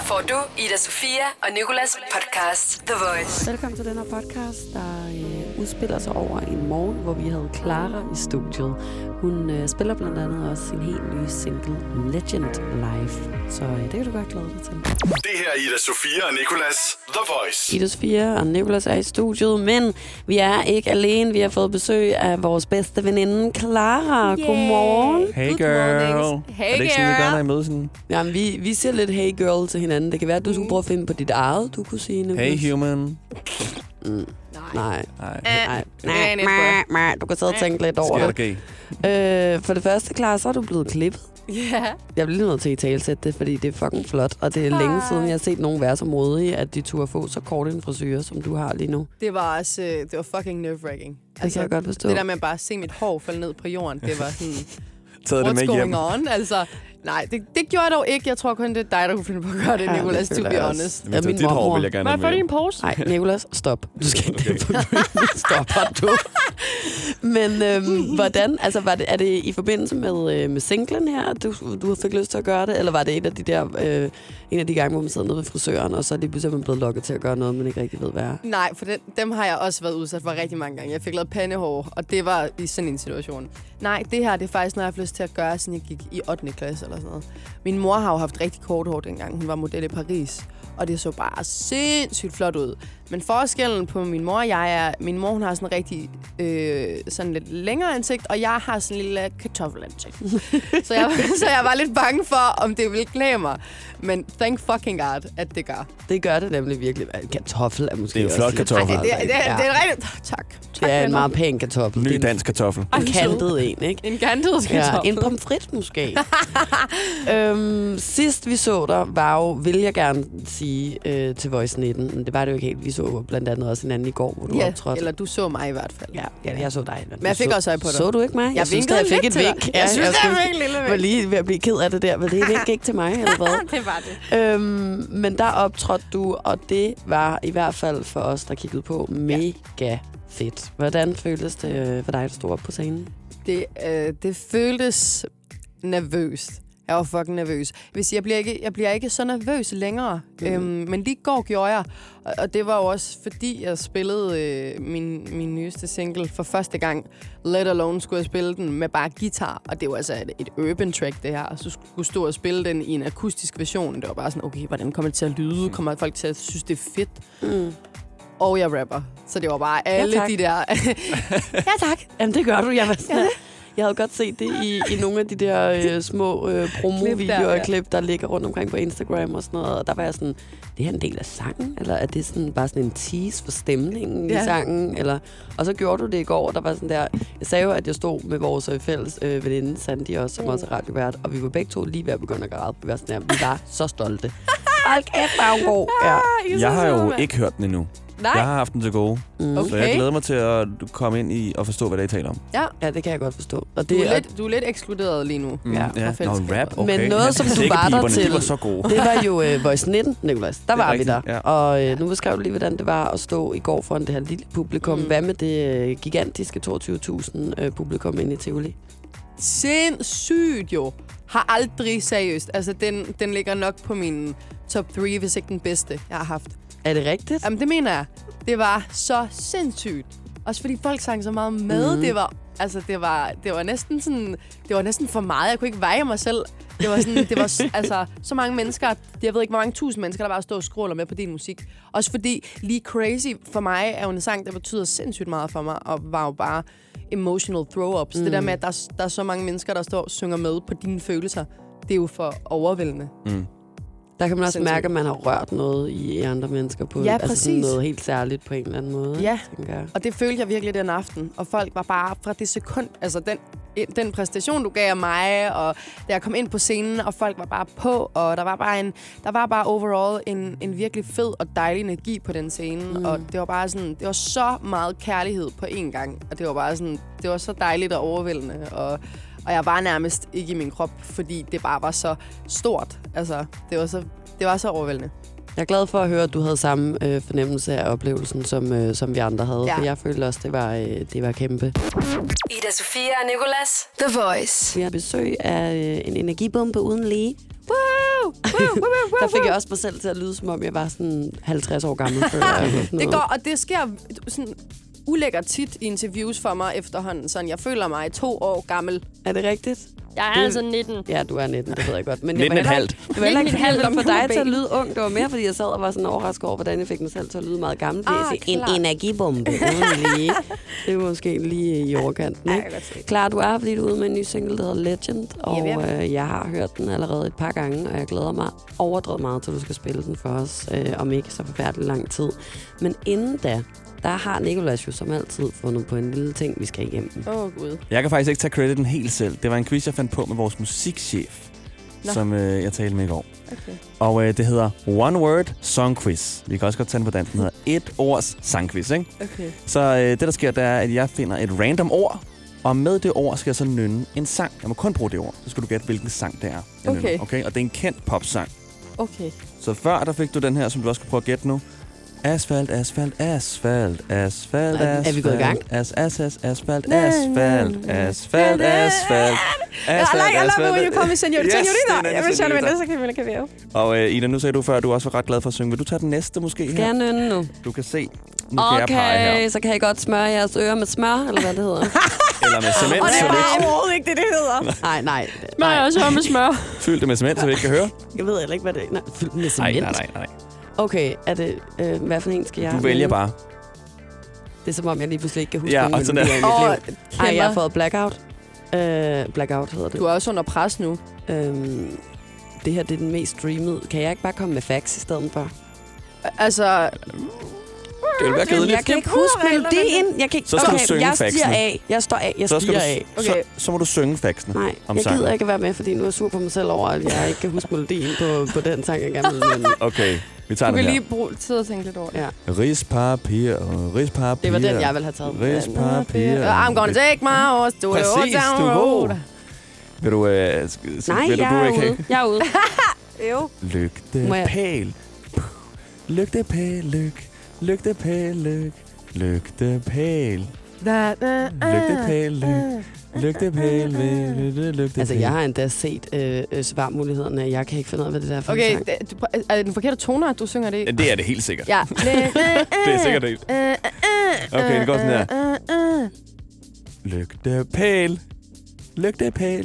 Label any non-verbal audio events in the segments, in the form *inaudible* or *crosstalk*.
Her får du Ida Sofia og Nikolas podcast The Voice. Velkommen til den her podcast, der udspiller sig over en morgen, hvor vi havde Clara i studiet. Hun øh, spiller blandt andet også sin helt nye single Legend Live. Så øh, det kan du godt glæde dig til. Det her er Ida Sofia og Nikolas The Voice. Ida Sofia og Nicolas er i studiet, men vi er ikke alene. Vi har fået besøg af vores bedste veninde, Clara. Yay. Godmorgen. Hey girl. Hey er det ikke sådan, gør, girl. når I mødes sådan? Jamen, vi, vi siger lidt hey girl til hinanden. Det kan være, at du skulle prøve at finde på dit eget, du kunne sige. Nicolas. Hey human. Nej. Nej. Nej. Eh, Nej. Nej. Nej. Du kan sidde og tænke lidt over det. Øh, for det første, Clara, så er du blevet klippet. Ja. Jeg bliver nødt til at talsætte det, fordi det er fucking flot. Og det er længe siden, jeg har set nogen være så modige, at de turde få så kort en frisyr, som du har lige nu. Det var også, øh, det var fucking nerve-wracking. Det kan jeg godt forstå. Det der med at bare se mit hår falde ned på jorden, det var sådan, *laughs* Taget det what's med going hjem. on? Altså, nej, det, det gjorde jeg dog ikke. Jeg tror kun, det er dig, der kunne finde på at gøre det, Ja, Nicolas, to be honest. Men min dit hår mormor. vil jeg gerne have med hjem. pose? Nej, Nicolas, stop. Du skal ikke okay. *laughs* Stopper du. Men øhm, hvordan, altså var det, er det i forbindelse med, øh, med singlen her, du, du fik lyst til at gøre det? Eller var det et af de der, øh, en af de gange, hvor man sidder nede ved frisøren, og så det pludselig er blevet lukket til at gøre noget, man ikke rigtig ved, hvad er? Nej, for den, dem har jeg også været udsat for rigtig mange gange. Jeg fik lavet pandehår, og det var i sådan en situation. Nej, det her det er faktisk noget, jeg har lyst til at gøre, siden jeg gik i 8. klasse eller sådan noget. Min mor har jo haft rigtig kort hår dengang. Hun var model i Paris. Og det så bare sindssygt flot ud. Men forskellen på min mor og jeg er, min mor hun har sådan en rigtig øh, sådan lidt længere ansigt, og jeg har sådan en lille kartoffelansigt. *laughs* så, jeg, så jeg var lidt bange for, om det ville klæde mig. Men thank fucking God, at det gør. Det gør det nemlig virkelig. Kartoffel er måske Det er en flot kartoffel. Ej, det, det, det, Ja. det er rigtigt. Tak. tak Det er en meget pæn kartoffel. Ny en- dansk kartoffel. En kantet en, ikke? En kantet Ja, kartoffel. en pomfrit måske. *laughs* øhm, sidst vi så dig, var jo, vil jeg gerne sige, øh, til Voice 19. Men det var det jo ikke helt. Vi så blandt andet også hinanden i går, hvor du Ja, optrådte. eller du så mig i hvert fald. Ja, ja, jeg så dig. Men jeg fik så, også øje på dig. Så du ikke mig? Jeg synes, vinkede da, jeg fik et vink. Jeg synes, det skulle- var en lille var vink. lige ved at blive ked af det der, men det vink ikke til mig, eller hvad? *laughs* det var det. øhm, men der optrådte du, og det var i hvert fald for os, der kiggede på, mega fedt. Hvordan føltes det øh, for dig, at stå op på scenen? Det, øh, det føltes nervøst. Jeg var fucking nervøs. Hvis jeg bliver ikke, jeg bliver ikke så nervøs længere. Mm. Øhm, men lige går gjorde jeg. Og, og det var jo også fordi, jeg spillede øh, min, min nyeste single for første gang. Let Alone skulle jeg spille den med bare guitar. Og det var altså et, et urban track, det her. Så skulle stå og spille den i en akustisk version. Det var bare sådan, okay, hvordan kommer det til at lyde? Kommer folk til at synes, det er fedt? Mm. Og jeg rapper. Så det var bare alle tak. de der... *laughs* Ja, tak. Jamen, det gør du. Jeg, var sådan, jeg havde godt set det i, i nogle af de der øh, små øh, promovideoer Klip der, og ja. klip, der ligger rundt omkring på Instagram og sådan noget. Og der var jeg sådan, det her er en del af sangen? Eller er det sådan, bare sådan en tease for stemningen Ja. i sangen? Eller, og så gjorde du det i går, og der var sådan der... Jeg sagde jo, at jeg stod med vores øh, fælles øh, veninde, Sandy også, som også er radiovært, og vi var begge to lige ved at begynde at græde. Vi var, sådan der, vi var så stolte. Hold kæft, var hun god. Ja. Jeg har jo ikke hørt den endnu. Nej. Jeg har haft den til gode. Mm. Okay. Så jeg glæder mig til at komme ind i og forstå, hvad det er, I taler om. Ja, ja, det kan jeg godt forstå. Og du det, er, lidt, du er lidt ekskluderet lige nu. Mm, Ja, ja. Nå, rap, okay. Men noget, som du var der til. De var så gode. Det var jo øh, Voice 19, Nicolas. Der er var rigtigt, vi der. ja. Og øh, nu beskrev du lige, hvordan det var at stå i går foran det her lille publikum. Mm. Hvad med det øh, gigantiske 22.000 øh, publikum inde i Tivoli? Sindssygt jo. Har aldrig seriøst. Altså, den, den ligger nok på min top 3, hvis ikke den bedste, jeg har haft. Er det rigtigt? Jamen, det mener jeg. Det var så sindssygt. Også fordi folk sang så meget med. Mhm. Det var, altså, det var, det var næsten sådan, det var næsten for meget. Jeg kunne ikke veje mig selv. Det var sådan, det var *laughs* altså, så mange mennesker, jeg ved ikke, hvor mange tusind mennesker, der bare stod og scroller med på din musik. Også fordi Lige Crazy for mig er jo en sang, der betyder sindssygt meget for mig, og var jo bare emotional throw-ups. Mm. Det der med, at der, er- der er så mange mennesker, der står og synger med på dine følelser, det er jo for overvældende. Mm. Der kan man også mærke, at man har rørt noget i andre mennesker på Ja, altså sådan præcis. noget helt særligt på en eller anden måde. Ja. Tænker jeg. Og det følte jeg virkelig den aften. Og folk var bare fra det sekund, altså den, den præstation, du gav af mig, og da jeg kom ind på scenen, og folk var bare på, og der var bare, en, der var bare overall en, en virkelig fed og dejlig energi på den scene. Mm. Og det var bare sådan, det var så meget kærlighed på én gang. Og det var bare sådan, det var så dejligt og overvældende. Og, og jeg var nærmest ikke i min krop, fordi det bare var så stort. Altså, det var så, det var så overvældende. Jeg er glad for at høre, at du havde samme øh, fornemmelse af oplevelsen, som, øh, som vi andre havde. Ja. For jeg følte også, det var, øh, det var kæmpe. Ida Sofia og Nicolas. The Voice. Vi har besøg af øh, en energibombe uden lige. Woo! *laughs* der fik jeg også mig selv til at lyde, som om jeg var sådan 50 år gammel. *laughs* Sådan Det går, og det sker sådan ulækkert tit i interviews for mig efterhånden. Sådan, jeg føler mig to år gammel. Er det rigtigt? Jeg er Det- altså 19. Ja, du er 19, det ved jeg godt. Men 19 jeg var heller halvt. Det var heller ikke, 19 et fordi jeg halvt om dig til at lyde ung. Det var mere, fordi jeg sad og var sådan overrasket over, hvordan jeg fik mig selv til at lyde meget gammel. Ah, klart. en energibombe *laughs* lige. Det er måske lige i overkanten, ikke? Klar, du er, fordi du er ude med en ny single, der hedder Legend, og øh, jeg har hørt den allerede et par gange, og jeg glæder mig overdrevet meget til, at du skal spille den for os, øh, om ikke så forfærdelig lang tid. Men inden da, der har Nicolas jo som altid fundet på en lille ting, vi skal igennem. Åh, oh, Gud. Jeg kan faktisk ikke tage crediten helt selv. Det var en quiz, jeg fandt på med vores musikchef, Nå. som øh, jeg talte med i går. Okay. Og øh, det hedder One Word Song Quiz. Vi kan også godt tage den på dansk. Den hedder Et Ords Sangquiz, ikke? Okay. Så øh, det, der sker, det er, at jeg finder et random ord, og med det ord skal jeg så nynne en sang. Jeg må kun bruge det ord. Så skal du gætte, hvilken sang det er. jeg Okay. nynner, okay? Og det er en kendt popsang. Okay. Så før, der fik du den her, som du også kan prøve at gætte nu. Asfalt, asfalt, asfalt, asfalt, Er- er asfalt. vi gået i gang? As, as, as, asfalt, asfalt, asfalt, asfalt. When you call me senor, senorita. det er Jeg vil senorita. det, så kan vi kan vi Og øh, Ida, nu sagde du før, at du også var ret glad for at synge. Vil du tage den næste måske Skal jeg her? nynne nu? Du kan se. Nu kan jeg Okay, her. så kan jeg godt smøre jeres ører med smør, eller hvad det hedder. *laughs* Eller med cement, Og det er bare ikke, overhovedet ikke det, det hedder. Nej, nej. Smør nej. også med smør. fyld det med cement, så vi ikke kan høre. Jeg ved heller ikke, hvad det er. Nej, fyldt med Nej, cement. nej, nej, nej. Okay, er det, øh, hvad for en skal jeg Du vælger bare. Det er som om, jeg lige pludselig ikke kan huske Ja, nogen og sådan er- mit liv. Ej, jeg har fået blackout. Øh, blackout hedder det. Du er også under pres nu. Øhm, det her det er den mest streamede. Kan jeg ikke bare komme med facts i stedet for? Altså, Det vil være kedeligt. Jeg kan ikke huske melodien. Jeg kan ikke... Så skal du okay, synge jeg stiger factsene. af. Jeg står af. Jeg Så, skal stiger du, af. så, Okay. så må du synge faxene. Nej, om jeg sangen. gider ikke at være med, fordi nu er jeg sur på mig selv over, at jeg ikke kan huske melodien på, på den sang, jeg gerne vil nynne. *laughs* Okay, vi tager du kan her. lige bruge tid og tænke lidt over det. Ja. Rispapir, rispapir. Det var den, jeg ville have taget. Rispapir. I'm gonna take my horse to the old town du er road. Vil du... Øh, Nej, vil du, jeg du er ikke ude. Jeg er ude. *laughs* Jo. Lygtepæl. Lygtepæl, lyk. Lygtepæl, lyk. Lygtepæl. Lygtepæl, lyk. Lygtepæl. Lygtepæl. Altså, jeg har endda set øh, øh, svarmulighederne. Jeg kan ikke finde ud af, hvad det der er for Okay, en sang. det, du, er det den forkerte toner, du synger det i? Ja, det er det helt sikkert. Ja. *laughs* Det er sikkert det. Okay, det går sådan her. Lygtepæl. Lygtepæl,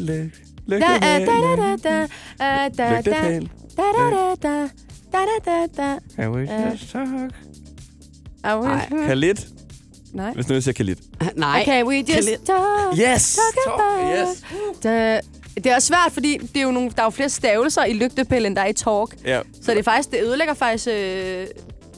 lyk. Da, da, Lygtepæl, da, lyk. da, da, da, da, Lygtepæl. da, da, da, da, da, da, da. Øh. just talk? I wish Kalit. Nej. Hvis nu jeg siger Kalit. Nej. Okay, we just Kalit. talk. Yes! Talk about Yes! Da, det er også svært, fordi det er jo nogle, der er jo flere stavelser i lygtepæl, end der er i talk. Ja, Så det er faktisk, det ødelægger faktisk... Øh,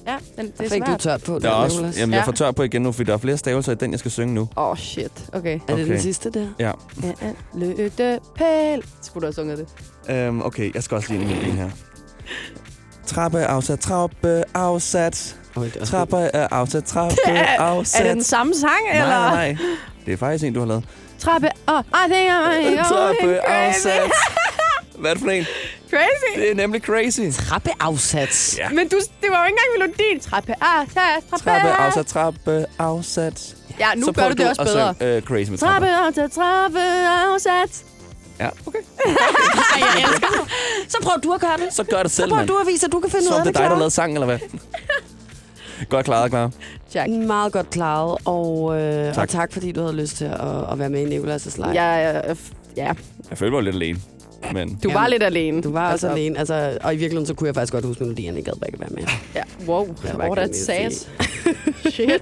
ja, men det er Fik du svært. tørt på der det, er også, Nicolas? jamen, jeg får tør på igen nu, fordi der er flere stavelser i den, jeg skal synge nu. Åh, oh, shit. Okay. Er det Okay. den sidste der? Ja. Ja. Lygtepæl. Skulle du have sunget det? Um, okay, jeg skal også lige ind i min her. Trappe afsat, trappe afsat. Hold da op. Trappe er afsat, trappe afsat. Er det den samme sang, nej, eller? nej, nej. Det er faktisk en, du har lavet. Trappe. Oh, I think I'm going Trappe crazy. afsat. Hvad er det for en? Crazy. Det er nemlig crazy. Trappeafsats. Ja. Men du, det var jo ikke engang melodien. Trappe. Ah, trappe. Trappe afsat, trappe afsat. Ja, nu Så gør du det også bedre. synge, uh, crazy med Trappe, trappe. afsat, trappe, afsat. Ja, okay. Ej, jeg elsker det. Så prøv du at gøre det. Så gør det selv, Så prøv du at vise, at du kan finde Så ud af det det, er dig, der lavede sangen, eller hvad? Godt klaret, Clara. Jack. Meget godt klaret, og, øh, Tak. og tak fordi du havde lyst til at, at være med i Nicolas' Live. Ja, ja, ja. Jeg følte mig lidt alene. Men Du var Jamen, lidt alene. Du var altså, også alene, altså, og i virkeligheden så kunne jeg faktisk godt huske melodien, jeg gad bare ikke være med. Ja. Wow, gerne lige sass. *laughs* Shit.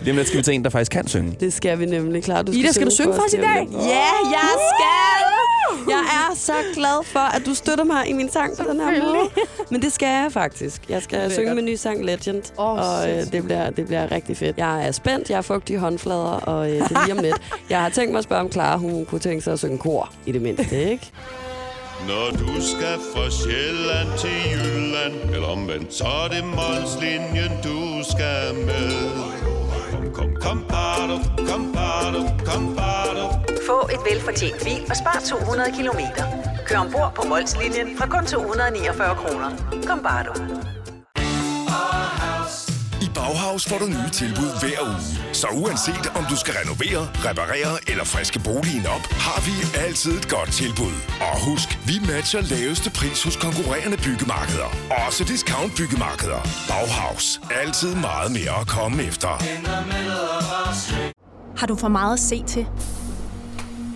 lige om lidt skal vi til en, der faktisk kan synge. Det skal vi nemlig klart. Du Ida, skal du synge for os i dag? Ja, jeg skal! Jeg er så glad for, at du støtter mig i min sang på den her måde. Men det skal jeg faktisk. Jeg skal synge min nye sang Legend, Åh, og øh, det, bliver, det bliver rigtig fedt. Jeg er spændt, jeg har fugtige håndflader, og øh, det er lige om lidt. Jeg har tænkt mig at spørge om Clara, hun kunne tænke sig at synge kor i det mindste, ikke? Når du skal fra Sjælland til Jylland Eller omvendt, så er det Molslinjen, du skal med Kom, kom, kom, bado, kom, bado, kom, bado. Få et velfortjent bil og spar 200 kilometer. Kør ombord på Molslinjen fra kun 249 kroner. Kom bare du. I Bauhaus får du nye tilbud hver uge. Så uanset om du skal renovere, reparere eller friske boligen op, har vi altid et godt tilbud. Og husk, vi matcher laveste pris hos konkurrerende byggemarkeder. Også discount byggemarkeder. Bauhaus. Altid meget mere at komme efter. Har du for meget at se til?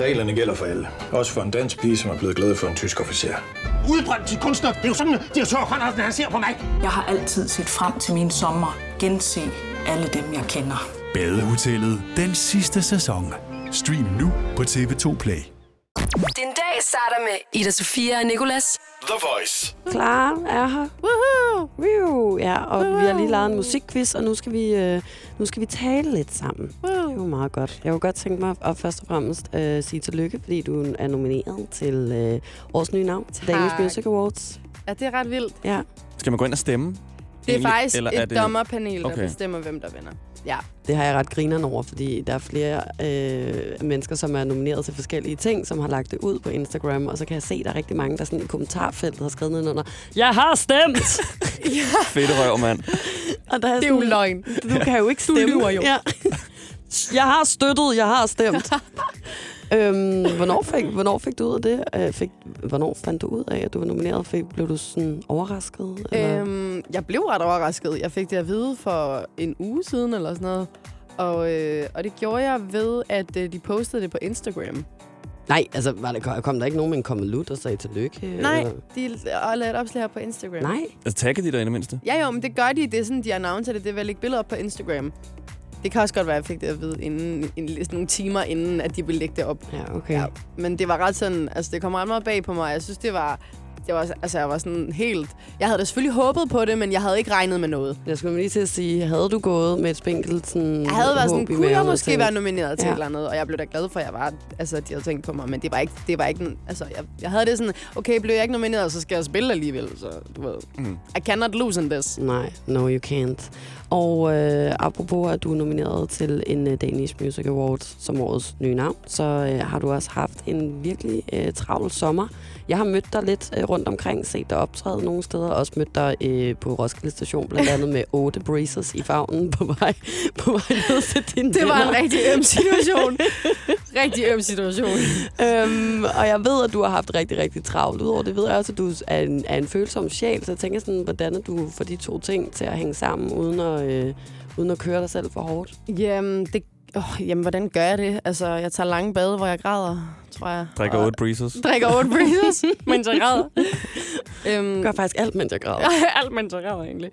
Reglerne gælder for alle. Også for en dansk pige, som er blevet glad for en tysk officer. Udbrændt til kunstner. Det er jo sådan, at de har tørt, han ser på mig. Jeg har altid set frem til min sommer. Gense alle dem, jeg kender. Badehotellet den sidste sæson. Stream nu på TV2 Play. Den dag starter med Ida Sofia og Nicolas. The Voice. Klar er her. Woohoo! Woo! Ja, og Woohoo! vi har lige lavet en musikquiz, og nu skal vi, øh, nu skal vi tale lidt sammen. Woo! Det er jo meget godt. Jeg kunne godt tænke mig at først og fremmest øh, sige tillykke, fordi du er nomineret til øh, årets nye navn til Danish. Music Awards. Ja, det er ret vildt. Ja. Skal man gå ind og stemme? Det er faktisk Eller et er det- dommerpanel, der Okay. bestemmer, hvem der vinder. Ja. Det har jeg ret grineren over, fordi der er flere øh, mennesker, som er nomineret til forskellige ting, som har lagt det ud på Instagram, og så kan jeg se, at der er rigtig mange, der sådan i kommentarfeltet har skrevet nedenunder, jeg har stemt! *laughs* Fedt røv, mand. og der er Det er jo sådan, løgn. Du kan jo ikke Du stemme. lyver jo. Ja. *laughs* Jeg har støttet, jeg har stemt. *laughs* øhm, hvornår, fik, hvornår fik du ud af det? Øh, fik, hvornår fandt du ud af, at du var nomineret? Fik, blev du sådan overrasket? Eller? Øhm, jeg blev ret overrasket. Jeg fik det at vide for en uge siden eller sådan noget. Og, øh, og det gjorde jeg ved, at øh, de postede det på Instagram. Nej, altså var det, kom der ikke nogen med en kommelut og sagde tillykke? Nej, Eller? de har lavet et opslag her på Instagram. Nej. Altså, tagger de dig i det mindste? Ja jo, men det gør de. Det er sådan, de annoncerer det. Det er vel ikke billeder op på Instagram. Det kan også godt være, at jeg fik det at vide inden, en, sådan nogle timer inden, at de ville lægge det op. Ja, okay. Ja, men det var ret sådan, altså det kom ret meget bag på mig. Jeg synes, det var, det var, altså jeg var sådan helt, jeg havde da selvfølgelig håbet på det, men jeg havde ikke regnet med noget. Jeg skulle lige til at sige, havde du gået med et spinkelt sådan Jeg havde været sådan, kunne jeg måske tænkt, være nomineret til ja. et eller andet, og jeg blev da glad for, at jeg var, altså, at de havde tænkt på mig, men det var ikke, det var ikke, altså, jeg, jeg havde det sådan, okay, blev jeg ikke nomineret, så skal jeg spille alligevel, så du ved, Mm. I cannot lose in this. Nej, no you can't. Og øh, apropos, at du er nomineret til en uh, Danish Music Award som årets nye navn, så øh, har du også haft en virkelig øh, travl sommer. Jeg har mødt dig lidt øh, rundt omkring, set dig optræde nogle steder, og også mødt dig øh, på Roskilde Station, blandt andet med *laughs* otte breezers i favnen på vej, på vej ned til din Det var en venner. rigtig øm situation. rigtig øm situation. *laughs* øhm, og jeg ved, at du har haft rigtig, rigtig travlt. Udover det ved jeg også, at du er en, er en følsom sjæl, så jeg tænker sådan, hvordan du får de to ting til at hænge sammen, uden at, øh, uden at køre dig selv for hårdt? Jamen, det, oh, jamen, hvordan gør jeg det? Altså, jeg tager lange bade, hvor jeg græder, tror jeg. Drikker otte breezers. Drikker otte *laughs* breezers, mens jeg græder. øhm, Gør faktisk alt, mens jeg græder. *laughs* alt, mens jeg græder, egentlig.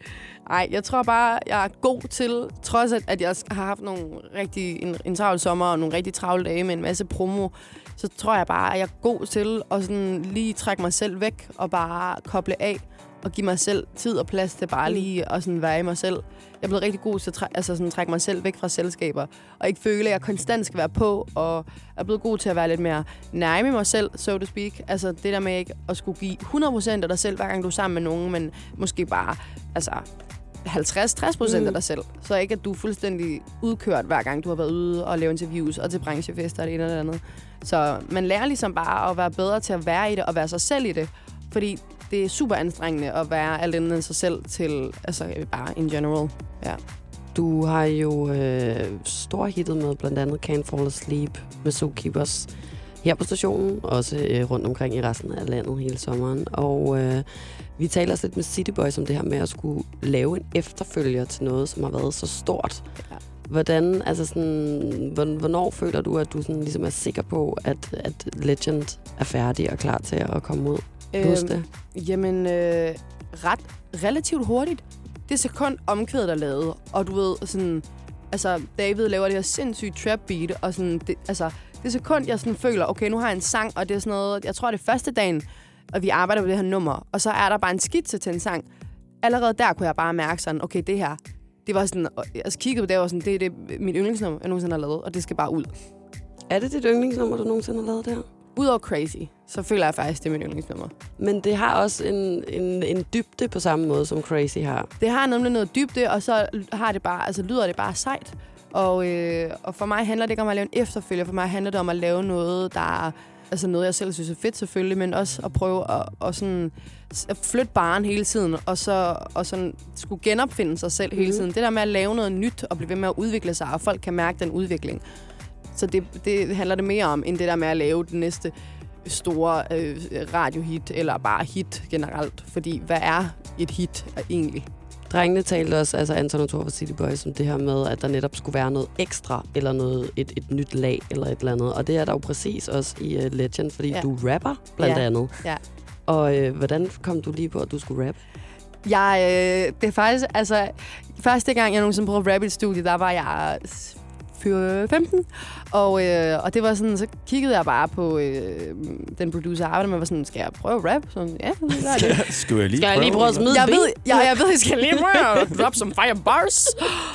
Nej, jeg tror bare, jeg er god til, trods at, at jeg har haft nogle rigtig, en, en travl sommer og nogle rigtig travle dage med en masse promo, så tror jeg bare, at jeg er god til at sådan lige trække mig selv væk og bare koble af og give mig selv tid og plads til bare lige at sådan være i mig selv. Jeg er blevet rigtig god til at træ- altså sådan, trække mig selv væk fra selskaber, og ikke føle, at jeg konstant skal være på, og er blevet god til at være lidt mere nær med mig selv, so to speak. Altså det der med ikke at skulle give 100% af dig selv, hver gang du er sammen med nogen, men måske bare altså 50-60 procent Mm. af dig selv. Så ikke, at du er fuldstændig udkørt, hver gang du har været ude og lave interviews og til branchefester og det ene eller det andet. Så man lærer ligesom bare at være bedre til at være i det og være sig selv i det. Fordi det er super anstrengende at være alt andet end sig selv til, altså bare in general. Ja. Du har jo øh, storhittet med blandt andet Can't Fall Asleep med Zookeepers her på stationen, også øh, rundt omkring i resten af landet hele sommeren. Og øh, vi taler også lidt med City Boys om det her med at skulle lave en efterfølger til noget, som har været så stort. Ja. Hvordan, altså sådan, hvorn- hvornår føler du, at du sådan ligesom er sikker på, at, at Legend er færdig og klar til at komme ud? Du huske det? Jamen, øh, ret relativt hurtigt. Det sekund omkvædet er lavet, og du ved, sådan, altså, David laver det her sindssygt trap beat, og sådan, det, altså, det sekund, jeg sådan føler, okay, nu har jeg en sang, og det er sådan noget, jeg tror, det er første dagen, og vi arbejder på det her nummer, og så er der bare en skitse til en sang. Allerede der kunne jeg bare mærke sådan, okay, det her, det var sådan, og jeg kiggede på det, og var sådan, det er det, mit yndlingsnummer, jeg nogensinde har lavet, og det skal bare ud. Er det dit yndlingsnummer, du nogensinde har lavet der? Udover Crazy, så føler jeg faktisk, det er mit yndlingsnummer. Men det har også en, en, en dybde på samme måde, som Crazy har. Det har nemlig noget dybde, og så har det bare, altså, lyder det bare sejt. Og, øh, og for mig handler det ikke om at lave en efterfølger. For mig handler det om at lave noget, der er altså noget, jeg selv synes er fedt selvfølgelig, men også at prøve at, at, sådan, at flytte baren hele tiden, og så og sådan, skulle genopfinde sig selv mm. hele tiden. Det der med at lave noget nyt og blive ved med at udvikle sig, og folk kan mærke den udvikling. Så det, det handler det mere om, end det der med at lave den næste store øh, radiohit, eller bare hit generelt. Fordi hvad er et hit egentlig? Drengene talte også, altså Anton og Thor fra City Boys, om det her med, at der netop skulle være noget ekstra, eller noget, et, et nyt lag, eller et eller andet. Og det er der jo præcis også i uh, Legend, fordi ja. du rapper, blandt ja. andet. Ja. Og øh, hvordan kom du lige på, at du skulle rappe? Jeg, øh, det er faktisk, altså, første gang, jeg nogensinde prøvede rappe i et studie, der var jeg 15. Og, øh, og det var sådan, så kiggede jeg bare på øh, den producer, jeg arbejdede med, var sådan, skal jeg prøve at rap? Sådan, ja, det Skal, *laughs* skal jeg lige Skal jeg lige prøve at smide jeg ved, ja, jeg ved, jeg skal lige prøve at *laughs* drop some fire bars.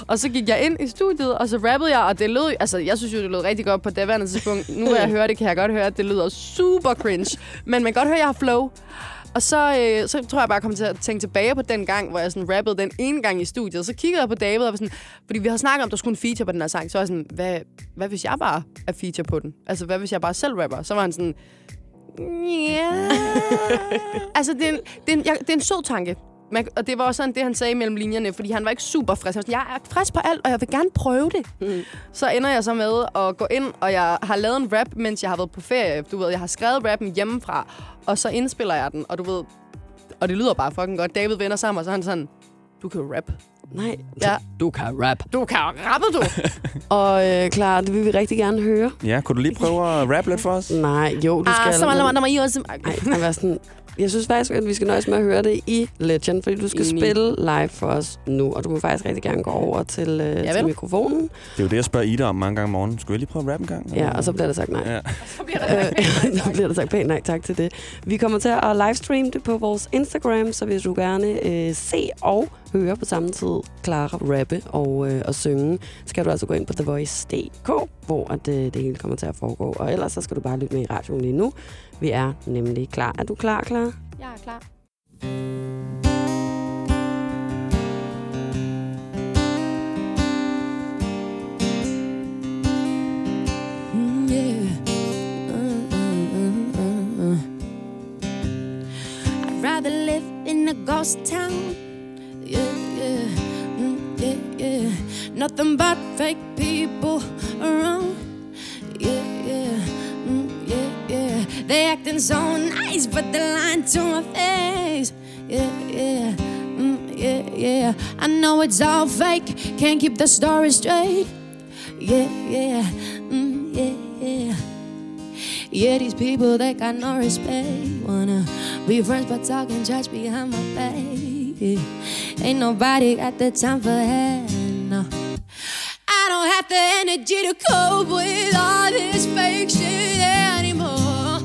Og så gik jeg ind i studiet, og så rappede jeg, og det lød, altså jeg synes jo, det lød rigtig godt på det daværende tidspunkt. Nu hvor jeg hører det, kan jeg godt høre, at det lyder super cringe. Men man kan godt høre, at jeg har flow. Og så, øh, så tror jeg bare, jeg kom til at tænke tilbage på den gang, hvor jeg sådan rappede den ene gang i studiet. Så kiggede jeg på David og var sådan, fordi vi har snakket om, at der skulle en feature på den her sang. Så var jeg sådan, hvad, hvad hvis jeg bare er feature på den? Altså, hvad hvis jeg bare selv rapper? Så var han sådan, ja. *laughs* altså, det er, en, det, er en, jeg, det er en sød tanke. Man, og det var også sådan det, han sagde mellem linjerne, fordi han var ikke super frisk. Han var sådan, jeg er frisk på alt, og jeg vil gerne prøve det. Mm. Så ender jeg så med at gå ind, og jeg har lavet en rap, mens jeg har været på ferie. Du ved, jeg har skrevet rappen hjemmefra, og så indspiller jeg den, og du ved, og det lyder bare fucking godt. David vender sammen, og så er han sådan, du kan jo rap. Nej, Ja. du kan rap. Du kan rappe, du. *laughs* Og øh, klar, det vil vi rigtig gerne høre. Ja, kunne du lige prøve at rappe lidt for os? Nej, jo, du skal... ah, så men- meget, der I også. Ej, jeg, var sådan, jeg synes faktisk, at vi skal nøjes med at høre det i Legend, fordi du skal Enig. spille live for os nu, og du må faktisk rigtig gerne gå over til, øh, til mikrofonen. Det er jo det, jeg spørger Ida om mange gange om morgenen. Skulle jeg lige prøve at rappe en gang? Ja, og så bliver der sagt nej. Ja. *laughs* Øh, *laughs* så bliver der sagt pænt nej tak til det. Vi kommer til at livestreame det på vores Instagram, så hvis du gerne øh, se og høre på samme tid Clara rappe og, øh, og synge, skal du altså gå ind på thevoice.dk, hvor at, øh, det hele kommer til at foregå. Og ellers så skal du bare lytte med i radioen lige nu. Vi er nemlig klar. Er du klar, klar? Jeg er klar. Mm, yeah. I'd rather live in a ghost town. Nothing but fake people around. Yeah, yeah, mm, yeah, yeah. They acting so nice, but they're lying to my face. Yeah, yeah, mm, yeah, yeah. I know it's all fake, can't keep the story straight. Yeah, yeah, mm, yeah, yeah. Yeah, these people they got no respect. Wanna be friends but talking trash behind my back. Ain't nobody got the time for that. No. Have the energy to cope with all this fake shit anymore.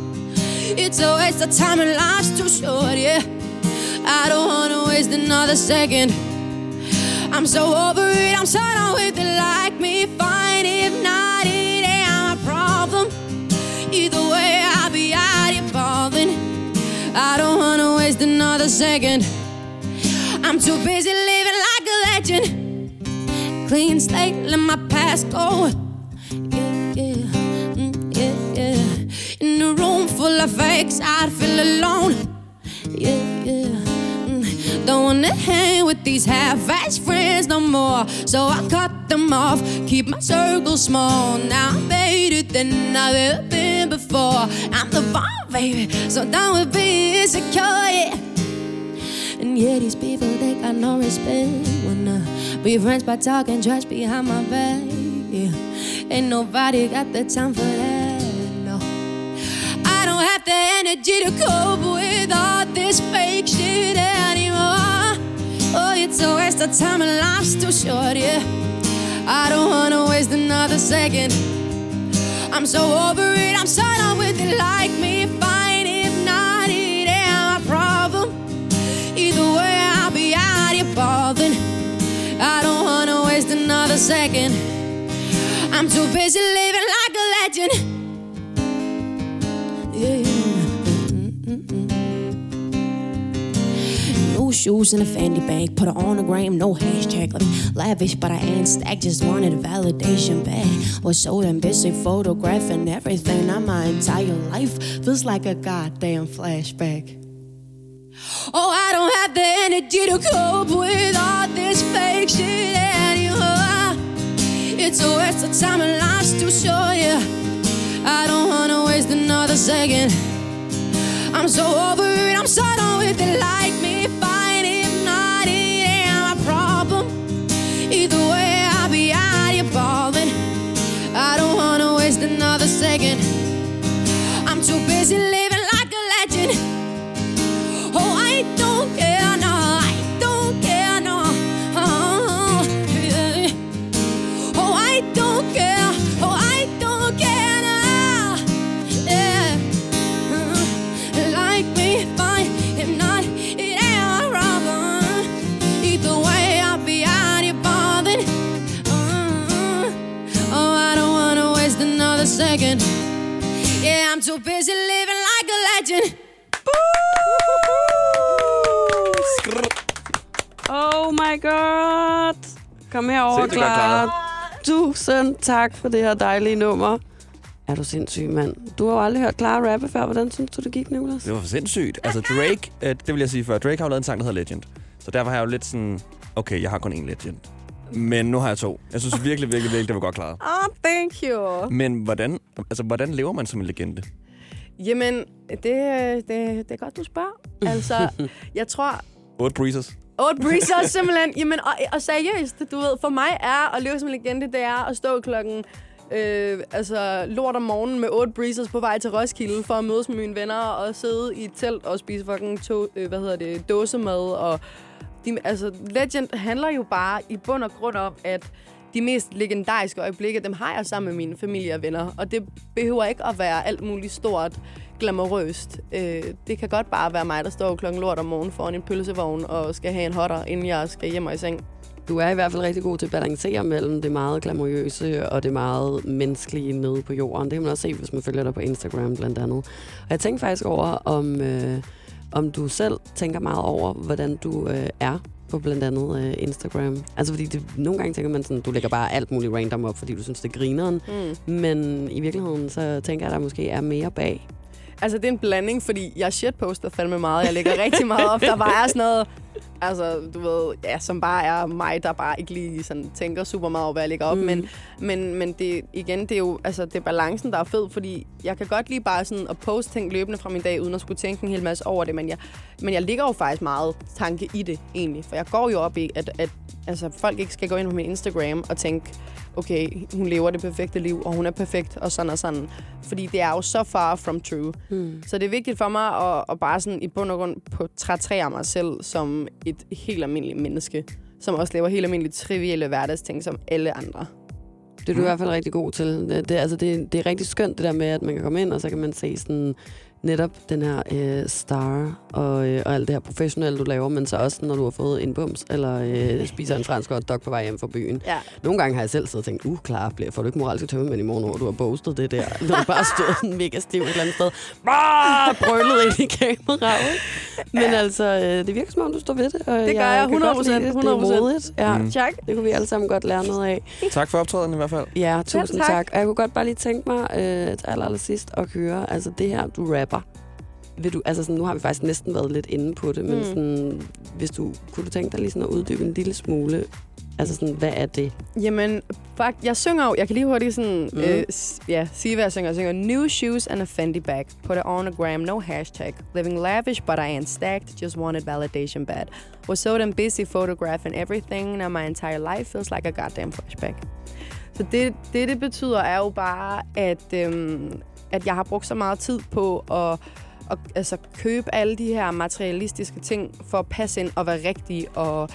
It's a waste of time and life's too short, yeah. I don't wanna waste another second. I'm so over it, I'm so done with it. Like me, fine. If not, it ain't my problem. Either way, I'll be out falling. I don't wanna waste another second. I'm too busy living like a legend. Clean slate, let my past go. Yeah, yeah, mm, yeah, yeah. In a room full of fakes, I'd feel alone. Yeah, yeah. mm. Don't wanna hang with these half-assed friends no more. So I cut them off, keep my circle small. Now I'm better than I've ever been before. I'm the bomb, baby. So with being insecure, yeah. And yeah, these people, they got no respect. Wanna be friends by talking trash behind my back. Yeah. Ain't nobody got the time for that. No. I don't have the energy to cope with all this fake shit anymore. Oh, it's a waste of time and life's too short, yeah. I don't wanna waste another second. I'm so over it, I'm so done with it. Like me, second. I'm too busy living like a legend. Yeah. No shoes in a Fendi bag, put her on a gram, no hashtag. Lavish, but I ain't stacked, just wanted a validation back. Was so damn busy photographing everything. Now my entire life feels like a goddamn flashback. Oh, I don't have the energy to cope with all this fake shit. It's a waste of time and life's too short, yeah. I don't wanna waste another second. I'm so over it, I'm so done with it. Like me, Clara. Tusind tak for det her dejlige nummer. Er du sindssyg, mand? Du har jo aldrig hørt Clara rappe før. Hvordan synes du, det gik, Nicolas? Det var for sindssygt. Altså Drake, øh, det vil jeg sige før, Drake har jo lavet en sang, der hedder Legend. Så derfor har jeg jo lidt sådan, okay, jeg har kun én Legend. Men nu har jeg to. Jeg synes virkelig, virkelig, virkelig, det var godt klaret. Oh, *laughs* thank you. Men hvordan, altså, hvordan lever man som en legende? Jamen, det, det, det er godt, du spørger. Altså, *laughs* jeg tror, Otte breezers. 8 breezer simpelthen. Jamen, og, og seriøst, du ved, for mig er at leve som en legende, det er at stå klokken øh, altså, lort om morgenen med 8 breezers på vej til Roskilde for at mødes med mine venner og sidde i et telt og spise fucking to, øh, hvad hedder det, dåsemad. Og de, altså, Legend handler jo bare i bund og grund om, at de mest legendariske øjeblikke, dem har jeg sammen med mine familie og venner. Og det behøver ikke at være alt muligt stort, glamourøst. Øh, det kan godt bare være mig, der står klokken lort om morgenen foran en pølsevogn og skal have en hotter, inden jeg skal hjem og i seng. Du er i hvert fald rigtig god til at balancere mellem det meget glamourøse og det meget menneskelige nede på jorden. Det kan man også se, hvis man følger dig på Instagram blandt andet. Og jeg tænkte faktisk over, om, øh, om du selv tænker meget over, hvordan du øh, er på blandt andet øh, Instagram. Altså fordi det, nogle gange tænker man sådan, du lægger bare alt muligt random op, fordi du synes, det er grineren. Mm. Men i virkeligheden, så tænker jeg, at der måske er mere bag. Altså, det er en blanding, fordi jeg shitposter fandme meget. Jeg lægger rigtig meget op. Der bare er sådan noget, altså, du ved, ja, som bare er mig, der bare ikke lige sådan, tænker super meget over, hvad jeg lægger op. Mm. Men, men, men det, igen, det er jo altså, det er balancen, der er fed, fordi jeg kan godt lide bare sådan at poste ting løbende fra min dag, uden at skulle tænke en hel masse over det. Men jeg, men jeg ligger jo faktisk meget tanke i det, egentlig. For jeg går jo op i, at, at altså, folk ikke skal gå ind på min Instagram og tænke, okay, hun lever det perfekte liv, og hun er perfekt, og sådan og sådan. Fordi det er jo så far from true. Mm. Så det er vigtigt for mig at, at bare sådan i bund og grund portrættere mig selv som et helt almindeligt menneske, som også lever helt almindelige trivielle hverdagsting som alle andre. Det er du i hvert fald rigtig god til. Det, det, altså det, det er rigtig skønt det der med, at man kan komme ind, og så kan man se sådan netop den her øh, star og, øh, og alt det her professionelle, du laver, men så også, når du har fået en bums, eller øh, *laughs* spiser en fransk hotdog på vej hjem fra byen. Ja. Nogle gange har jeg selv siddet og tænkt, uh, klar, bliver, får du ikke moralske tømme i morgen, hvor du har postet det der. *laughs* Du har bare stået sådan mega stiv et eller andet sted. Bare brøllet ind i kameraet. Men altså, øh, det virker som om, du står ved det. Og Det gør jeg, kan godt 100%, lide det. Det er 100%. modigt. Ja, Mm. Tak. det kunne vi alle sammen godt lære noget af. Tak for optræden i hvert fald. Ja, tusind tak. tak. tak. Og jeg kunne godt bare lige tænke mig øh, til aller, aller sidst at høre, altså det her, du rapper. Vil du, altså sådan, nu har vi faktisk næsten været lidt inde på det, men Mm. sådan, hvis du, kunne du tænke dig lige sådan at uddybe en lille smule, altså sådan, hvad er det? Jamen, fuck, jeg synger jo, jeg kan lige hurtigt sådan, Mm. øh, ja, sige, hvad jeg synger. Jeg synger, new shoes and a Fendi bag. Put it on a gram, no hashtag. Living lavish, but I ain't stacked. Just wanted validation bad. Was so damn busy photographing everything. Now my entire life feels like a goddamn flashback. Så det, det, det betyder, er jo bare, at, øhm, at jeg har brugt så meget tid på at, at altså, købe alle de her materialistiske ting for at passe ind og være rigtig. Og,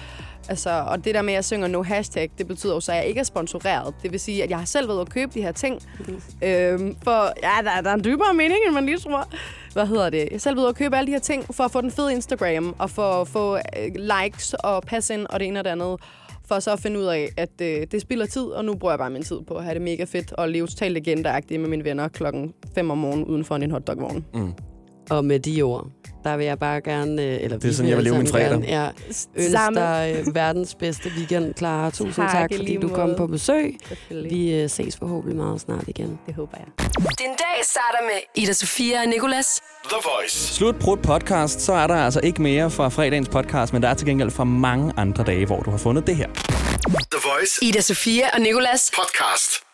altså, og det der med, at jeg synger no hashtag, det betyder jo så, at jeg ikke er sponsoreret. Det vil sige, at jeg har selv været at købe de her ting. øhm, for ja, der, der er en dybere mening, end man lige tror. Hvad hedder det? Jeg har selv været at købe alle de her ting for at få den fede Instagram, og for at få øh, likes og passe ind og det ene og det andet. For så at finde ud af, at øh, det spilder tid, og nu bruger jeg bare min tid på at have det mega fedt og leve totalt legendeagtigt med mine venner klokken 5 om morgenen uden for en hotdogvogn. Mm. Og med de ord, der vil jeg bare gerne... øh, Eller Det er vi sådan, jeg vil leve min fredag. Gerne, ja, ønske Samme. dig øh, verdens bedste weekend, Clara. Tusind tak, Tak, fordi du kom på besøg. Vi øh, ses forhåbentlig meget snart igen. Det håber jeg. Din dag starter med Ida Sofia og Nicolas. The Voice. Slut Brut podcast, så er der altså ikke mere fra fredagens podcast, men der er til gengæld fra mange andre dage, hvor du har fundet det her. The Voice Ida Sofia og Nicolas. podcast.